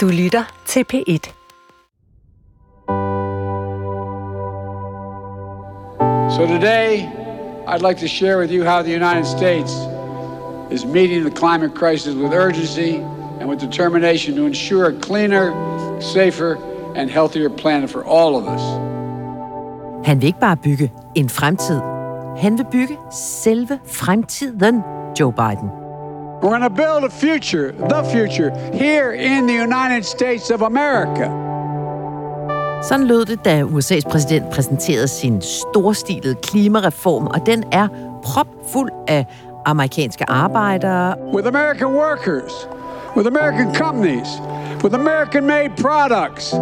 Du lytter til P1. So today, I'd like to share with you how the United States is meeting the climate crisis with urgency and with determination to ensure a cleaner, safer, and healthier planet for all of us. Han vil ikke bare bygge en fremtid. Han vil bygge selve fremtiden, Joe Biden. We're going to build a future, the future, here in the United States of America. Sådan lød det, da USA's præsident præsenterede sin storstilede klimareform, og den er propfuld af amerikanske arbejdere, With American workers, with American companies, with American made products.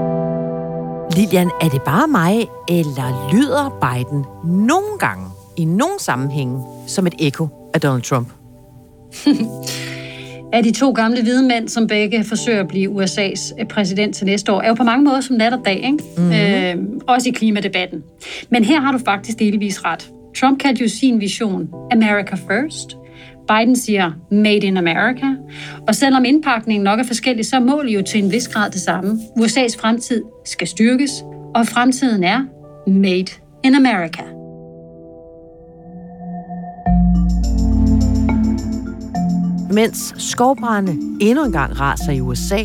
Lilian, er det bare mig, eller lyder Biden nogle gange i nogle sammenhænge som et ekko af Donald Trump? af de to gamle hvide mænd, som begge forsøger at blive USA's præsident til næste år, er jo på mange måder som nat og dag, ikke? Mm-hmm. Øh, også i klimadebatten. Men her har du faktisk delvis ret. Trump kaldte jo sin vision America First. Biden siger Made in America. Og selvom indpakningen nok er forskellig, så er målet jo til en vis grad det samme. USA's fremtid skal styrkes, og fremtiden er Made in America. Mens skovbrænde endnu engang raser i USA,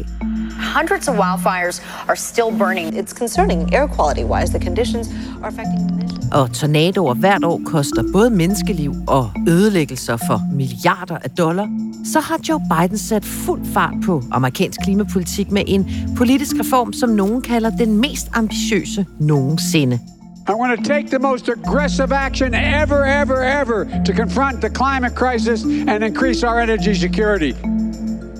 Hundreds of wildfires are still burning. It's concerning air quality wise. The conditions are affecting og tornadoer hvert år koster både menneskeliv og ødelæggelser for milliarder af dollar, så har Joe Biden sat fuld fart på amerikansk klimapolitik med en politisk reform, som nogen kalder den mest ambitiøse nogensinde. I want to take the most aggressive action ever, ever, ever to confront the climate crisis and increase our energy security.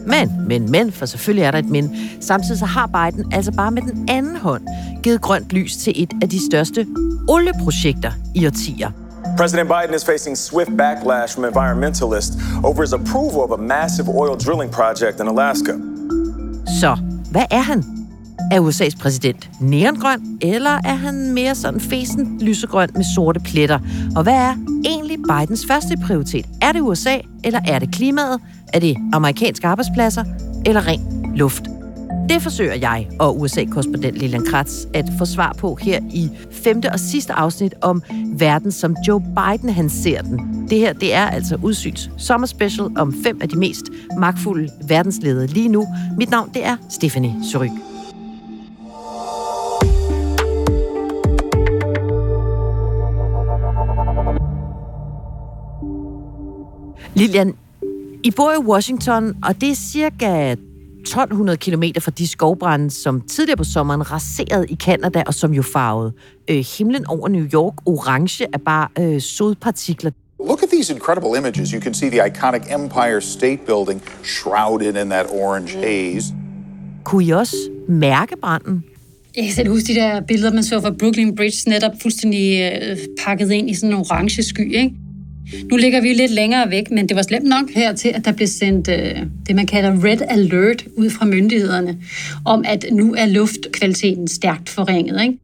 Men, men, men, for selvfølgelig er der et men. Samtidig så har Biden altså bare med den anden hånd givet grønt lys til et af de største olieprojekter i årtier. President Biden is facing swift backlash from environmentalists over his approval of a massive oil drilling project in Alaska. Så, hvad er han? Er USA's præsident neongrøn, eller er han mere sådan fesen lysegrøn med sorte pletter? Og hvad er egentlig Bidens første prioritet? Er det USA, eller er det klimaet? Er det amerikanske arbejdspladser, eller ren luft? Det forsøger jeg og USA-korrespondent Lilian Kratz at få svar på her i femte og sidste afsnit om verden, som Joe Biden han ser den. Det her, det er altså Udsyns sommerspecial om fem af de mest magtfulde verdensledere lige nu. Mit navn, det er Stephanie Suryk. Lilian, I bor i Washington, og det er cirka 1200 km fra de skovbrænde, som tidligere på sommeren raserede i Kanada, og som jo farvede øh, himlen over New York orange af bare øh, sodpartikler. Look at these incredible images. You can see the iconic Empire State Building shrouded in that orange haze. Kunne I også mærke branden? Jeg kan selv huske de der billeder, man så fra Brooklyn Bridge, netop fuldstændig øh, pakket ind i sådan en orange sky, ikke? Nu ligger vi lidt længere væk, men det var slemt nok her til, at der blev sendt øh, det, man kalder red alert ud fra myndighederne, om at nu er luftkvaliteten stærkt forringet. Ikke?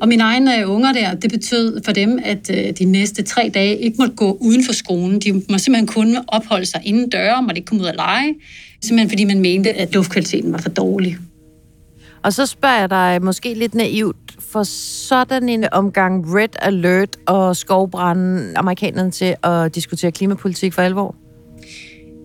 Og mine egne øh, unger der, det betød for dem, at øh, de næste tre dage ikke måtte gå uden for skolen. De må simpelthen kun opholde sig inden døre, måtte ikke komme ud og lege, simpelthen fordi man mente, at luftkvaliteten var for dårlig. Og så spørger jeg dig måske lidt naivt, for sådan en omgang red alert og skovbrænde amerikanerne til at diskutere klimapolitik for alvor?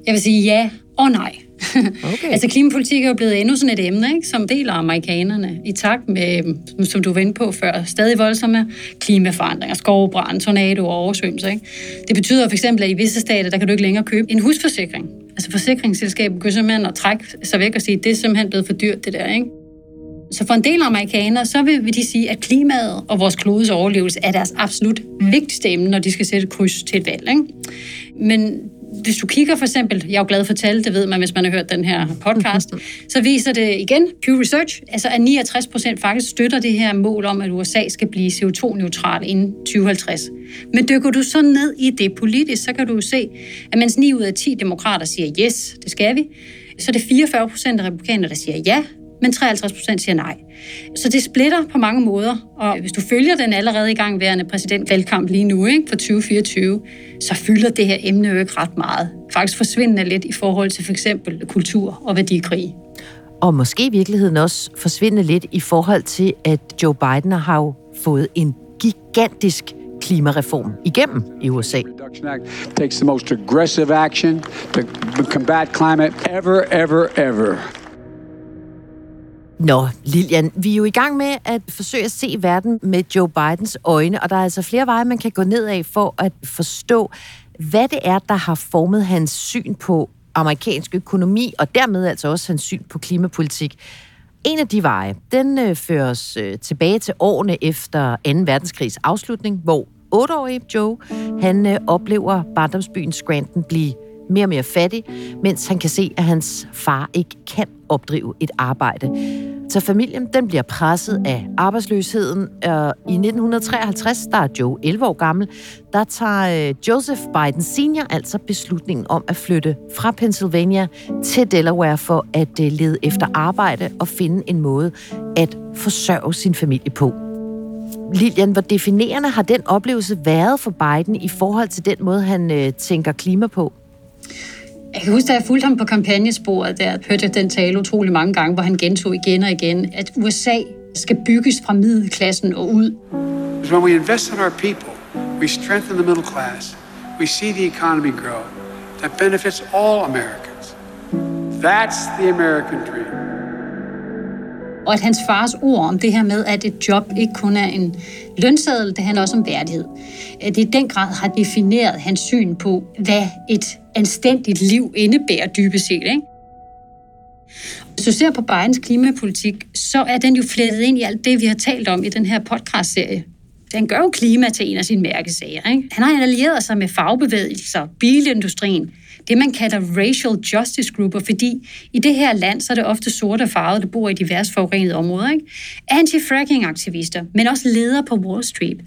Jeg vil sige ja og nej. Okay. altså klimapolitik er jo blevet endnu sådan et emne, ikke, som deler amerikanerne i takt med, som du var inde på før, stadig voldsomme klimaforandringer, skovbrand, tornado og oversvømmelser. Ikke? Det betyder for eksempel, at i visse stater, der kan du ikke længere købe en husforsikring. Altså forsikringsselskabet kan simpelthen at trække sig væk og sige, at det er simpelthen blevet for dyrt, det der. Ikke? Så for en del amerikanere, så vil de sige, at klimaet og vores klodes overlevelse er deres absolut vigtigste emne, når de skal sætte kryds til et valg. Ikke? Men hvis du kigger for eksempel, jeg er jo glad for tal, det ved man, hvis man har hørt den her podcast, så viser det igen, Pew Research, altså at 69 procent faktisk støtter det her mål om, at USA skal blive CO2-neutral inden 2050. Men dykker du så ned i det politisk, så kan du se, at mens 9 ud af 10 demokrater siger, yes, det skal vi, så er det 44 procent af republikanere, der siger ja, men 53 procent siger nej. Så det splitter på mange måder, og hvis du følger den allerede i gang værende præsidentvalgkamp lige nu ikke, for 2024, så fylder det her emne jo ikke ret meget. Faktisk forsvindende lidt i forhold til for eksempel kultur og værdikrig. og måske i virkeligheden også forsvinde lidt i forhold til, at Joe Biden har jo fået en gigantisk klimareform igennem i USA. Takes the most aggressive action to combat climate ever, ever, ever. Nå, Lilian, vi er jo i gang med at forsøge at se verden med Joe Bidens øjne, og der er altså flere veje, man kan gå ned af for at forstå, hvad det er, der har formet hans syn på amerikansk økonomi, og dermed altså også hans syn på klimapolitik. En af de veje, den øh, føres øh, tilbage til årene efter 2. verdenskrigs afslutning, hvor 8-årige Joe, han øh, oplever barndomsbyen Scranton blive mere og mere fattig, mens han kan se, at hans far ikke kan opdrive et arbejde. Så familien den bliver presset af arbejdsløsheden. Og I 1953, der er Joe 11 år gammel, der tager øh, Joseph Biden senior altså beslutningen om at flytte fra Pennsylvania til Delaware for at øh, lede efter arbejde og finde en måde at forsørge sin familie på. Lilian, hvor definerende har den oplevelse været for Biden i forhold til den måde, han øh, tænker klima på? Jeg kan huske, da jeg fulgte ham på kampagnesporet, der hørte jeg den tale utrolig mange gange, hvor han gentog igen og igen, at USA skal bygges fra middelklassen og ud. When we invest in our people, we strengthen the middle class. We see the economy grow. That benefits all Americans. That's the American dream. Og at hans fars ord om det her med, at et job ikke kun er en lønseddel, det handler også om værdighed. At det i den grad har defineret hans syn på, hvad et anstændigt liv indebærer dybest set. Ikke? Hvis du ser på Bidens klimapolitik, så er den jo flettet ind i alt det, vi har talt om i den her podcast-serie. Den gør jo klima til en af sine mærkesager. Ikke? Han har allieret sig med fagbevægelser, bilindustrien, det, man kalder racial justice grupper, fordi i det her land, så er det ofte sorte og farvede, der bor i diverse forurenede områder. Ikke? Anti-fracking-aktivister, men også ledere på Wall Street.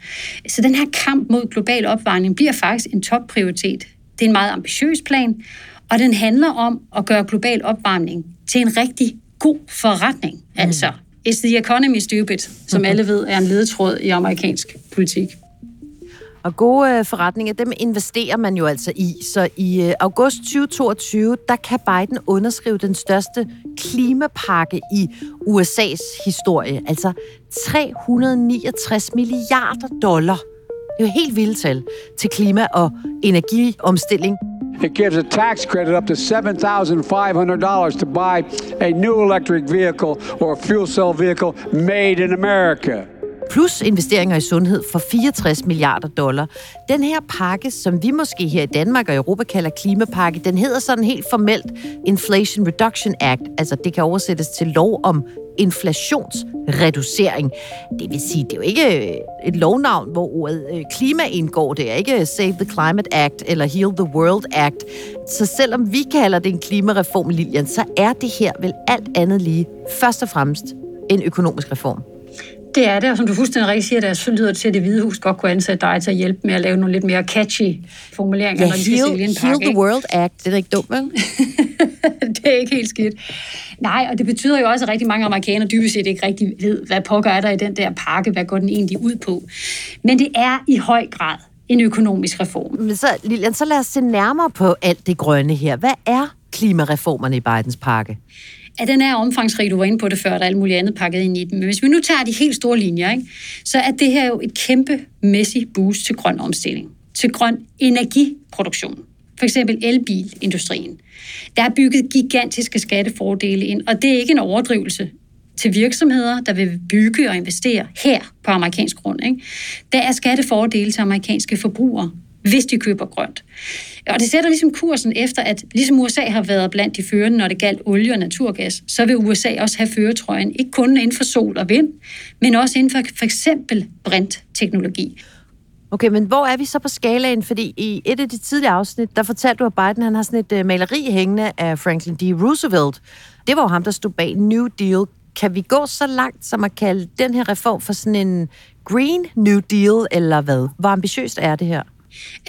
Så den her kamp mod global opvarmning bliver faktisk en topprioritet. Det er en meget ambitiøs plan, og den handler om at gøre global opvarmning til en rigtig god forretning. Mm. Altså, is the economy stupid, som alle ved er en ledetråd i amerikansk politik. Og gode øh, forretninger, dem investerer man jo altså i. Så i øh, august 2022, der kan Biden underskrive den største klimapakke i USA's historie. Altså 369 milliarder dollar. Det er jo helt vildt tal til klima- og energiomstilling. It gives a tax credit up to $7,500 to buy a new electric vehicle or a fuel cell vehicle made in America plus investeringer i sundhed for 64 milliarder dollar. Den her pakke, som vi måske her i Danmark og Europa kalder klimapakke, den hedder sådan helt formelt Inflation Reduction Act. Altså det kan oversættes til lov om inflationsreducering. Det vil sige, det er jo ikke øh, et lovnavn, hvor ordet øh, klima indgår. Det er ikke øh, Save the Climate Act eller Heal the World Act. Så selvom vi kalder det en klimareform, Lilian, så er det her vel alt andet lige først og fremmest en økonomisk reform. Det er det, og som du fuldstændig rigtigt siger, der så lyder det til, at det hvide hus godt kunne ansætte dig til at hjælpe med at lave nogle lidt mere catchy formuleringer, ja, når de skal sælge en pakke. Heal the World Act, det er ikke dumt, vel? det er ikke helt skidt. Nej, og det betyder jo også, at rigtig mange amerikanere dybest set ikke rigtig ved, hvad pokker er der i den der pakke, hvad går den egentlig ud på. Men det er i høj grad en økonomisk reform. Men så, Lilian, så lad os se nærmere på alt det grønne her. Hvad er klimareformerne i Bidens pakke? At den er omfangsrig, du var inde på det før, der er alt muligt andet pakket ind i den. Men hvis vi nu tager de helt store linjer, ikke, så er det her jo et kæmpe mæssigt boost til grøn omstilling, til grøn energiproduktion. For eksempel elbilindustrien. Der er bygget gigantiske skattefordele ind, og det er ikke en overdrivelse til virksomheder, der vil bygge og investere her på amerikansk grund. Ikke? Der er skattefordele til amerikanske forbrugere, hvis de køber grønt. Og det sætter ligesom kursen efter, at ligesom USA har været blandt de førende, når det galt olie og naturgas, så vil USA også have føretrøjen, ikke kun inden for sol og vind, men også inden for for eksempel brintteknologi. Okay, men hvor er vi så på skalaen? Fordi i et af de tidlige afsnit, der fortalte du, at Biden han har sådan et øh, maleri hængende af Franklin D. Roosevelt. Det var jo ham, der stod bag New Deal. Kan vi gå så langt som at kalde den her reform for sådan en Green New Deal, eller hvad? Hvor ambitiøst er det her?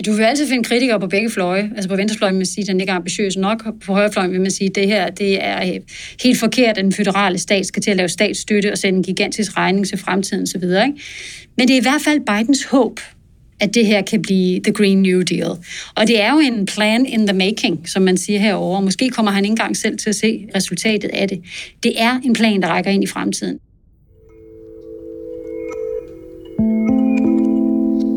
Du vil altid finde kritikere på begge fløje. Altså på venstrefløjen vil man sige, at den ikke er ambitiøs nok. På højrefløjen vil man sige, at det her det er øh, helt forkert, at den føderale stat skal til at lave statsstøtte og sende en gigantisk regning til fremtiden osv. Men det er i hvert fald Bidens håb, at det her kan blive the Green New Deal. Og det er jo en plan in the making, som man siger herover. Måske kommer han ikke engang selv til at se resultatet af det. Det er en plan, der rækker ind i fremtiden.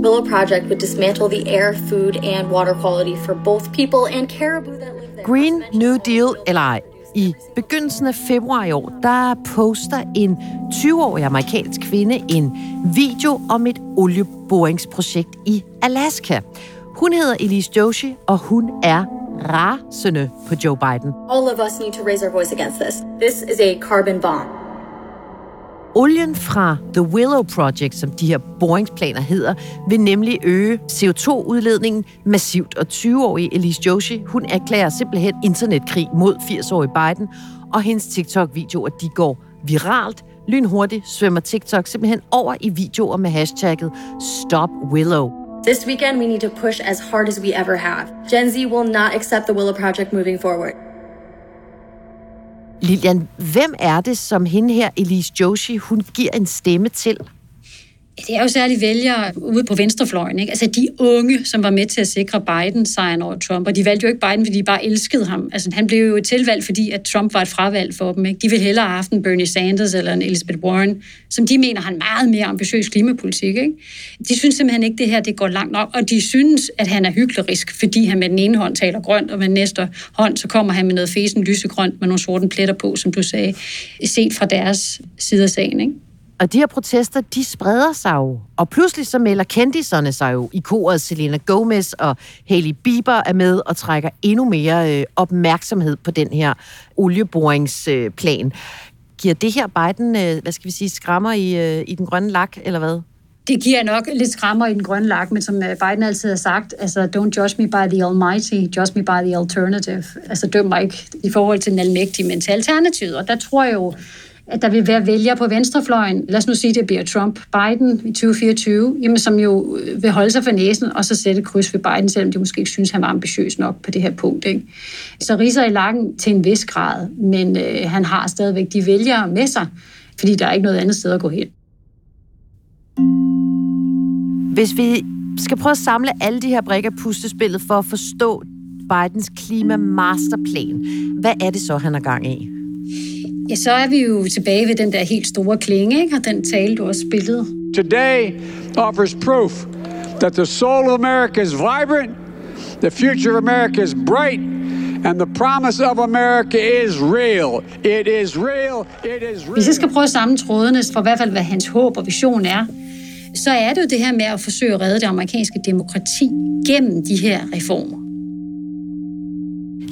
Willow Project would dismantle the air, food, and water quality for both people and caribou that live there. Green New Deal eller ej. I begyndelsen af februar i år, der poster en 20-årig amerikansk kvinde en video om et olieboringsprojekt i Alaska. Hun hedder Elise Joshi, og hun er rasende på Joe Biden. All of us need to raise our voice against this. This is a carbon bomb. Olien fra The Willow Project, som de her boringsplaner hedder, vil nemlig øge CO2-udledningen massivt. Og 20-årige Elise Joshi, hun erklærer simpelthen internetkrig mod 80-årige Biden, og hendes TikTok-videoer, de går viralt. Lynhurtigt svømmer TikTok simpelthen over i videoer med hashtagget Stop Willow. This weekend, we need to push as hard as we ever have. Gen Z will not accept the Willow Project moving forward. Lilian, hvem er det, som hende her, Elise Joshi, hun giver en stemme til? Det er jo særligt vælgere ude på venstrefløjen. Ikke? Altså de unge, som var med til at sikre Biden sejren over Trump. Og de valgte jo ikke Biden, fordi de bare elskede ham. Altså han blev jo et tilvalg, fordi at Trump var et fravalg for dem. Ikke? De ville hellere have haft en Bernie Sanders eller en Elizabeth Warren, som de mener har en meget mere ambitiøs klimapolitik. Ikke? De synes simpelthen ikke, det her det går langt nok. Og de synes, at han er hyklerisk, fordi han med den ene hånd taler grønt, og med den næste hånd, så kommer han med noget fesen lysegrønt med nogle sorte pletter på, som du sagde, set fra deres side af sagen. Ikke? Og de her protester, de spreder sig jo. Og pludselig så melder kendiserne sig jo i koret. Selena Gomez og Hailey Bieber er med og trækker endnu mere øh, opmærksomhed på den her olieboringsplan. Giver det her Biden, øh, hvad skal vi sige, skrammer i, øh, i den grønne lak, eller hvad? Det giver nok lidt skrammer i den grønne lak, men som øh, Biden altid har sagt, altså don't judge me by the almighty, judge me by the alternative. Altså døm mig ikke i forhold til den almægtige, men til alternativet. Og der tror jeg jo, at der vil være vælgere på venstrefløjen, lad os nu sige, det bliver Trump, Biden i 2024, jamen, som jo øh, vil holde sig for næsen og så sætte kryds ved Biden, selvom de måske ikke synes, han var ambitiøs nok på det her punkt. Ikke? Så riser i lakken til en vis grad, men øh, han har stadigvæk de vælgere med sig, fordi der er ikke noget andet sted at gå hen. Hvis vi skal prøve at samle alle de her brikker pustespillet puslespillet for at forstå Bidens klimamasterplan, hvad er det så, han er gang i? Ja, så er vi jo tilbage ved den der helt store klinge, ikke? og den tale, du også spillede. Today offers proof that the soul of America is vibrant, the future of America is bright, and the promise of America is real. It is real. It is real. Hvis jeg skal prøve at samle trådene, for i hvert fald hvad hans håb og vision er, så er det jo det her med at forsøge at redde det amerikanske demokrati gennem de her reformer.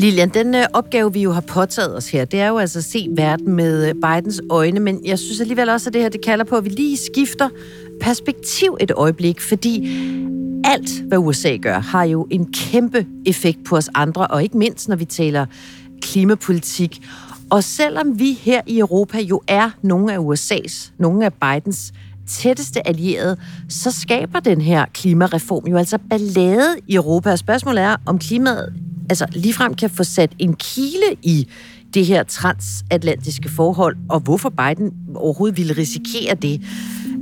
Lilian, den øh, opgave, vi jo har påtaget os her, det er jo altså at se verden med øh, Bidens øjne, men jeg synes alligevel også, at det her det kalder på, at vi lige skifter perspektiv et øjeblik, fordi alt, hvad USA gør, har jo en kæmpe effekt på os andre, og ikke mindst, når vi taler klimapolitik. Og selvom vi her i Europa jo er nogle af USA's, nogle af Bidens tætteste allierede, så skaber den her klimareform jo altså ballade i Europa. Og spørgsmålet er, om klimaet altså ligefrem kan få sat en kile i det her transatlantiske forhold, og hvorfor Biden overhovedet ville risikere det.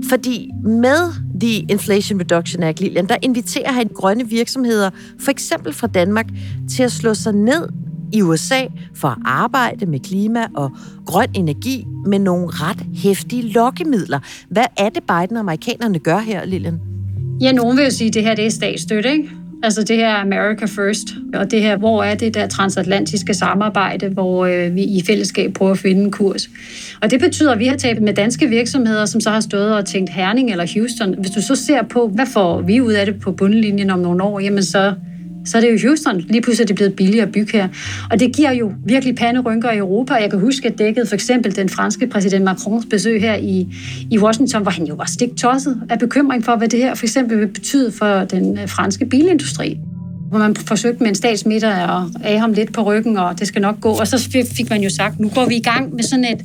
Fordi med The Inflation Reduction Act, Lilian, der inviterer han grønne virksomheder, for eksempel fra Danmark, til at slå sig ned i USA for at arbejde med klima og grøn energi med nogle ret hæftige lokkemidler. Hvad er det, Biden og amerikanerne gør her, Lillian? Ja, nogen vil jo sige, at det her det er statsstøtte, ikke? Altså det her America First, og det her, hvor er det der transatlantiske samarbejde, hvor øh, vi i fællesskab prøver at finde en kurs. Og det betyder, at vi har talt med danske virksomheder, som så har stået og tænkt Herning eller Houston. Hvis du så ser på, hvad får vi ud af det på bundlinjen om nogle år, jamen så så er det jo Houston. Lige pludselig er det blevet billigere at bygge her. Og det giver jo virkelig panderynker i Europa. Jeg kan huske, at dækket for eksempel den franske præsident Macrons besøg her i, i Washington, hvor han jo var stik tosset af bekymring for, hvad det her for eksempel vil betyde for den øh, franske bilindustri hvor man forsøgte med en statsmitter at af ham lidt på ryggen, og det skal nok gå. Og så fik man jo sagt, nu går vi i gang med sådan et,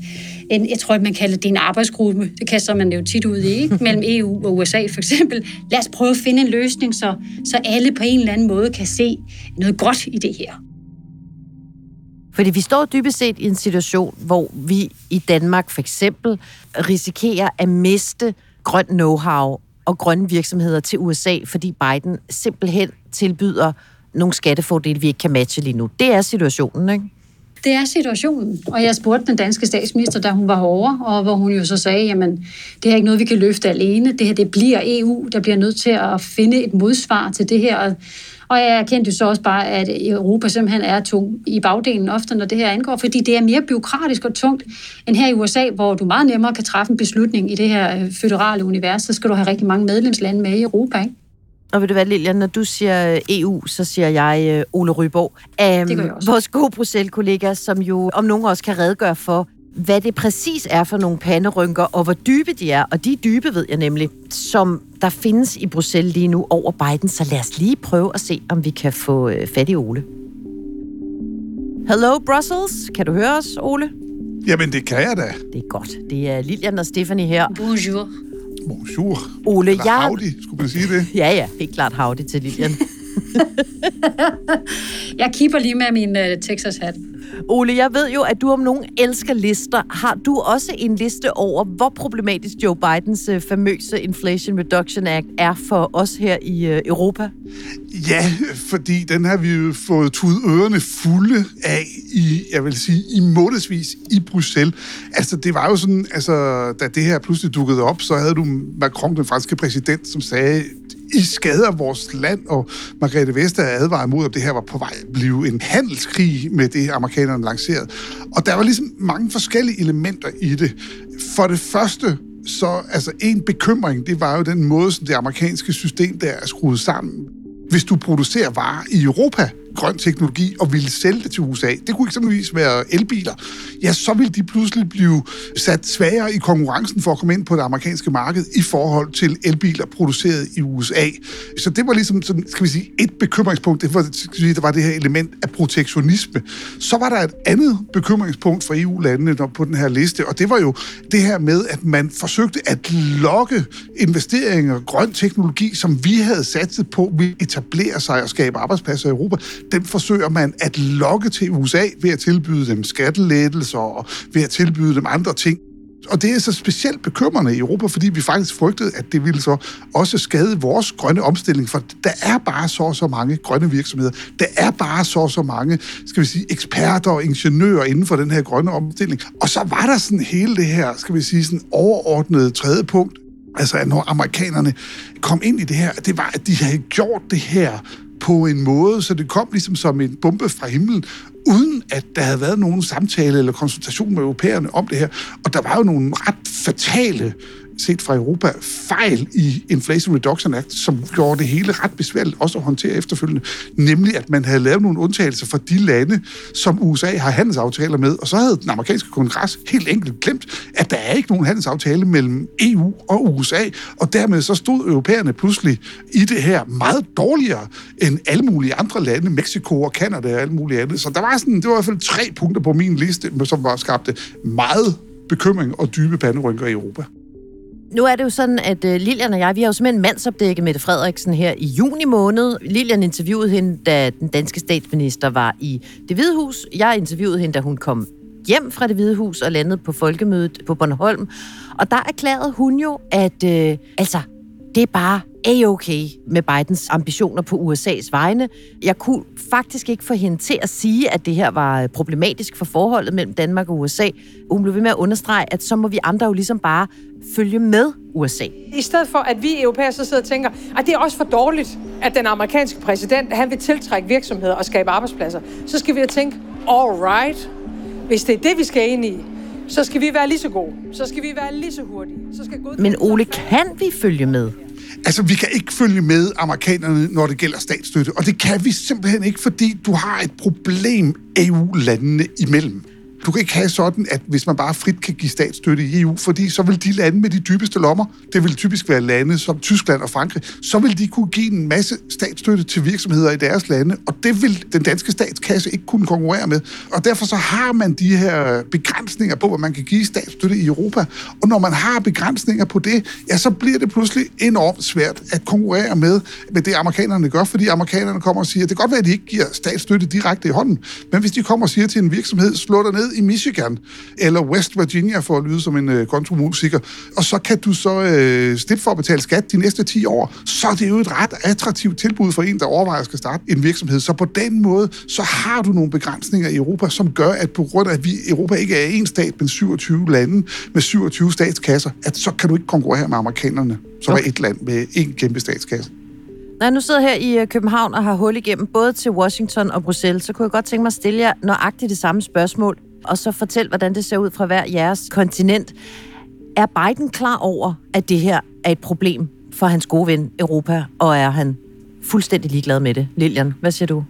en, jeg tror, man kalder det en arbejdsgruppe. Det kaster man jo tit ud i, ikke? mellem EU og USA for eksempel. Lad os prøve at finde en løsning, så, så alle på en eller anden måde kan se noget godt i det her. Fordi vi står dybest set i en situation, hvor vi i Danmark for eksempel risikerer at miste grøn know-how og grønne virksomheder til USA, fordi Biden simpelthen tilbyder nogle skattefordele, vi ikke kan matche lige nu. Det er situationen, ikke? Det er situationen. Og jeg spurgte den danske statsminister, da hun var herovre, og hvor hun jo så sagde, jamen, det er ikke noget, vi kan løfte alene. Det her, det bliver EU, der bliver nødt til at finde et modsvar til det her. Og jeg erkendte jo så også bare, at Europa simpelthen er tung i bagdelen ofte, når det her angår, fordi det er mere byråkratisk og tungt end her i USA, hvor du meget nemmere kan træffe en beslutning i det her øh, føderale univers. Så skal du have rigtig mange medlemslande med i Europa, ikke? Og ved du hvad, Lilian, når du siger EU, så siger jeg uh, Ole Ryborg. Um, det gør jeg også. Vores gode Bruxelles-kollega, som jo om nogen også kan redegøre for, hvad det præcis er for nogle panderynker, og hvor dybe de er. Og de er dybe, ved jeg nemlig, som der findes i Bruxelles lige nu over Biden. Så lad os lige prøve at se, om vi kan få uh, fat i Ole. Hello, Brussels. Kan du høre os, Ole? Jamen, det kan jeg da. Det er godt. Det er Lilian og Stephanie her. Bonjour. Bonjour. Ole, Eller jeg... howdy, skulle man sige det? Ja, ja. Helt klart howdy til Lilian. jeg kipper lige med min uh, Texas-hat. Ole, jeg ved jo, at du om nogen elsker lister. Har du også en liste over, hvor problematisk Joe Bidens øh, famøse Inflation Reduction Act er for os her i øh, Europa? Ja, fordi den har vi jo fået tudet ørerne fulde af i, jeg vil sige, i månedsvis i Bruxelles. Altså, det var jo sådan, altså, da det her pludselig dukkede op, så havde du Macron, den franske præsident, som sagde, i skader vores land, og Margrethe Vestager advarede mod, at det her var på vej at blive en handelskrig med det, amerikanerne lancerede. Og der var ligesom mange forskellige elementer i det. For det første, så altså en bekymring, det var jo den måde, som det amerikanske system der er skruet sammen. Hvis du producerer varer i Europa, grøn teknologi og ville sælge det til USA, det kunne eksempelvis være elbiler, ja, så ville de pludselig blive sat svagere i konkurrencen for at komme ind på det amerikanske marked i forhold til elbiler produceret i USA. Så det var ligesom sådan, skal vi sige, et bekymringspunkt, det var, skal vi sige, der var det her element af protektionisme. Så var der et andet bekymringspunkt for EU-landene på den her liste, og det var jo det her med, at man forsøgte at lokke investeringer, grøn teknologi, som vi havde satset på, ville etablere sig og skabe arbejdspladser i Europa, dem forsøger man at lokke til USA ved at tilbyde dem skattelettelser og ved at tilbyde dem andre ting. Og det er så specielt bekymrende i Europa, fordi vi faktisk frygtede, at det ville så også skade vores grønne omstilling, for der er bare så så mange grønne virksomheder. Der er bare så så mange, skal vi sige, eksperter og ingeniører inden for den her grønne omstilling. Og så var der sådan hele det her, skal vi sige, sådan overordnede tredje punkt, altså at når amerikanerne kom ind i det her, det var, at de havde gjort det her på en måde, så det kom ligesom som en bombe fra himlen, uden at der havde været nogen samtale eller konsultation med europæerne om det her. Og der var jo nogle ret fatale set fra Europa, fejl i Inflation Reduction Act, som gjorde det hele ret besværligt også at håndtere efterfølgende, nemlig at man havde lavet nogle undtagelser for de lande, som USA har handelsaftaler med, og så havde den amerikanske kongres helt enkelt glemt, at der er ikke nogen handelsaftale mellem EU og USA, og dermed så stod europæerne pludselig i det her meget dårligere end alle mulige andre lande, Mexico og Canada og alle mulige andre. Så der var sådan, det var i hvert fald tre punkter på min liste, som var skabte meget bekymring og dybe panderynker i Europa. Nu er det jo sådan, at øh, Lilian og jeg, vi har jo simpelthen mandsopdækket Mette Frederiksen her i juni måned. Lilian interviewede hende, da den danske statsminister var i det Hvide Hus. Jeg interviewede hende, da hun kom hjem fra det Hvide Hus og landede på folkemødet på Bornholm. Og der erklærede hun jo, at øh, altså, det er bare a-okay med Bidens ambitioner på USA's vegne. Jeg kunne faktisk ikke få hende til at sige, at det her var problematisk for forholdet mellem Danmark og USA. Hun blev ved med at understrege, at så må vi andre jo ligesom bare følge med USA. I stedet for, at vi europæere så sidder og tænker, at det er også for dårligt, at den amerikanske præsident, han vil tiltrække virksomheder og skabe arbejdspladser, så skal vi jo tænke, all right, hvis det er det, vi skal ind i, så skal vi være lige så gode. Så skal vi være lige så hurtige. Så skal Men Ole, kan vi følge med? Altså, vi kan ikke følge med amerikanerne, når det gælder statsstøtte, og det kan vi simpelthen ikke, fordi du har et problem EU-landene imellem. Du kan ikke have sådan, at hvis man bare frit kan give statsstøtte i EU, fordi så vil de lande med de dybeste lommer, det vil typisk være lande som Tyskland og Frankrig, så vil de kunne give en masse statsstøtte til virksomheder i deres lande, og det vil den danske statskasse ikke kunne konkurrere med. Og derfor så har man de her begrænsninger på, hvad man kan give statsstøtte i Europa. Og når man har begrænsninger på det, ja, så bliver det pludselig enormt svært at konkurrere med, med det, amerikanerne gør, fordi amerikanerne kommer og siger, det kan godt være, at de ikke giver statsstøtte direkte i hånden, men hvis de kommer og siger til en virksomhed, slå dig ned i Michigan, eller West Virginia, for at lyde som en øh, kontromusiker, og så kan du så øh, slippe for at betale skat de næste 10 år. Så er det jo et ret attraktivt tilbud for en, der overvejer at skal starte en virksomhed. Så på den måde, så har du nogle begrænsninger i Europa, som gør, at på grund af, at vi Europa ikke er en stat, men 27 lande med 27 statskasser, at så kan du ikke konkurrere med amerikanerne, som okay. er et land med en kæmpe statskasse. Når jeg nu sidder her i øh, København og har hul igennem både til Washington og Bruxelles, så kunne jeg godt tænke mig at stille jer nøjagtigt det samme spørgsmål, og så fortælle, hvordan det ser ud fra hver jeres kontinent. Er Biden klar over, at det her er et problem for hans gode ven Europa, og er han fuldstændig ligeglad med det? Lilian, hvad siger du?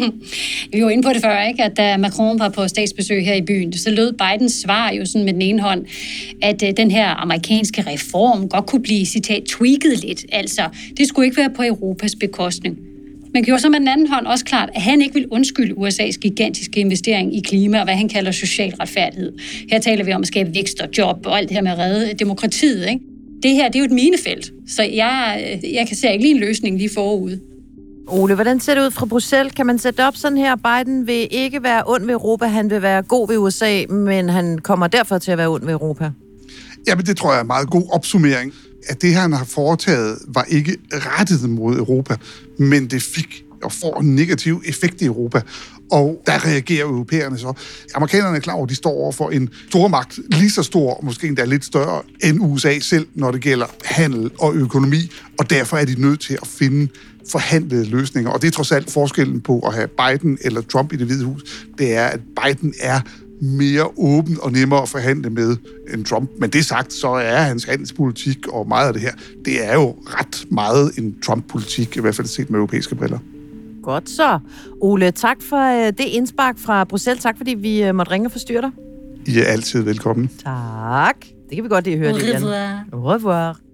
Vi var inde på det før, ikke? at da Macron var på statsbesøg her i byen, så lød Bidens svar jo sådan med den ene hånd, at øh, den her amerikanske reform godt kunne blive, citat, tweaked lidt. Altså, det skulle ikke være på Europas bekostning. Men gjorde så med den anden hånd også klart, at han ikke vil undskylde USA's gigantiske investering i klima og hvad han kalder social retfærdighed. Her taler vi om at skabe vækst og job og alt det her med at redde demokratiet. Ikke? Det her det er jo et minefelt, så jeg, jeg kan se ikke lige en løsning lige forud. Ole, hvordan ser det ud fra Bruxelles? Kan man sætte op sådan her? Biden vil ikke være ond ved Europa, han vil være god ved USA, men han kommer derfor til at være ond ved Europa. Jamen, det tror jeg er en meget god opsummering. At det, han har foretaget, var ikke rettet mod Europa, men det fik og får en negativ effekt i Europa. Og der reagerer europæerne så. Amerikanerne er klar over, at de står over for en stormagt, lige så stor, måske endda lidt større end USA selv, når det gælder handel og økonomi, og derfor er de nødt til at finde forhandlede løsninger. Og det er trods alt forskellen på at have Biden eller Trump i det hvide hus, det er, at Biden er mere åben og nemmere at forhandle med end Trump. Men det sagt, så er hans handelspolitik og meget af det her, det er jo ret meget en Trump-politik, i hvert fald set med europæiske briller. Godt så. Ole, tak for øh, det indspark fra Bruxelles. Tak, fordi vi øh, måtte ringe og forstyrre dig. I er altid velkommen. Tak. Det kan vi godt lide at høre. Au revoir. Au revoir.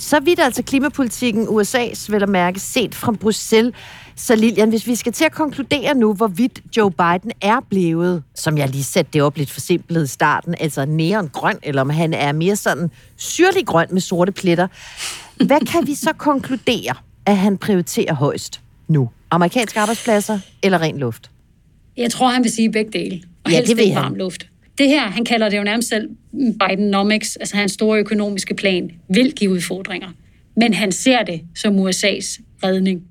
Så vidt altså klimapolitikken USA's vel at mærke set fra Bruxelles. Så Lilian, hvis vi skal til at konkludere nu, hvorvidt Joe Biden er blevet, som jeg lige satte det op lidt for simpelt i starten, altså neongrøn, eller om han er mere sådan syrlig grøn med sorte pletter. Hvad kan vi så konkludere, at han prioriterer højst nu? Amerikanske arbejdspladser eller ren luft? Jeg tror, han vil sige begge dele. Og Ja, helst det vil varm luft. Det her, han kalder det jo nærmest selv Bidenomics, altså hans store økonomiske plan, vil give udfordringer. Men han ser det som USA's redning.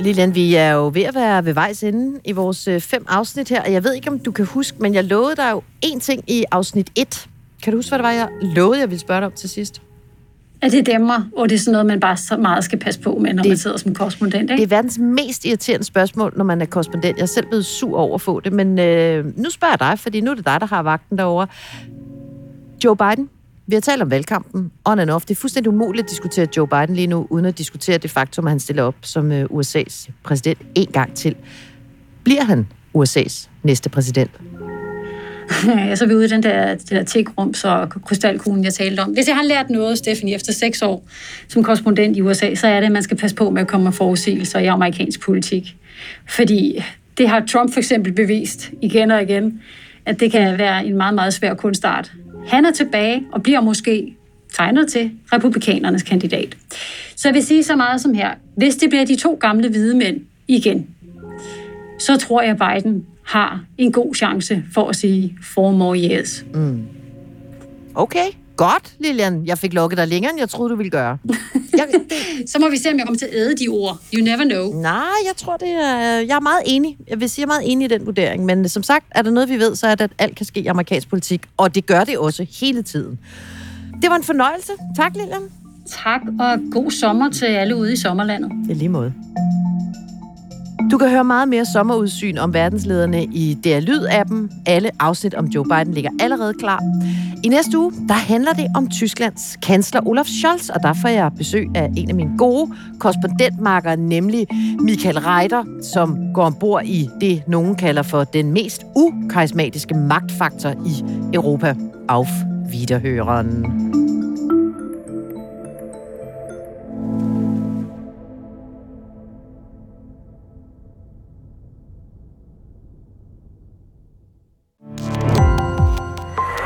Lilian, vi er jo ved at være ved vejs ende i vores øh, fem afsnit her, og jeg ved ikke, om du kan huske, men jeg lovede dig jo én ting i afsnit 1. Kan du huske, hvad det var, jeg lovede, jeg ville spørge dig om til sidst? Er det dæmmer, og det er sådan noget, man bare så meget skal passe på med, når Det- man sidder som korrespondent, ikke? Det er verdens mest irriterende spørgsmål, når man er korrespondent. Jeg er selv blevet sur over at få det, men øh, nu spørger jeg dig, fordi nu er det dig, der har vagten derovre. Joe Biden, vi har talt om valgkampen, on and off. Det er fuldstændig umuligt at diskutere Joe Biden lige nu, uden at diskutere det faktum, at han stiller op som øh, USA's præsident en gang til. Bliver han USA's næste præsident? Så er vi ude i den der, det der tikrum, så krystalkuglen, jeg talte om. Hvis jeg har lært noget, Stephanie, efter seks år som korrespondent i USA, så er det, at man skal passe på med at komme med forudsigelser i amerikansk politik. Fordi det har Trump for eksempel bevist igen og igen, at det kan være en meget, meget svær kunstart. Han er tilbage og bliver måske tegnet til republikanernes kandidat. Så jeg vil sige så meget som her. Hvis det bliver de to gamle hvide mænd igen, så tror jeg, Biden har en god chance for at sige four more years. Okay, godt, Lilian. Jeg fik lukket dig længere, end jeg troede, du ville gøre. Jeg, Så må vi se, om jeg kommer til at æde de ord. You never know. nej, jeg tror, det er... Jeg er meget enig. Jeg vil sige, jeg er meget enig i den vurdering. Men som sagt, er der noget, vi ved, så er det, at alt kan ske i amerikansk politik. Og det gør det også hele tiden. Det var en fornøjelse. Tak, Lilian. Tak, og god sommer til alle ude i sommerlandet. I lige måde. Du kan høre meget mere sommerudsyn om verdenslederne i DR Lyd-appen. Alle afsnit om Joe Biden ligger allerede klar. I næste uge, der handler det om Tysklands kansler Olaf Scholz, og der får jeg besøg af en af mine gode korrespondentmarkere, nemlig Michael Reiter, som går ombord i det, nogen kalder for den mest ukarismatiske magtfaktor i Europa. Auf Wiederhören.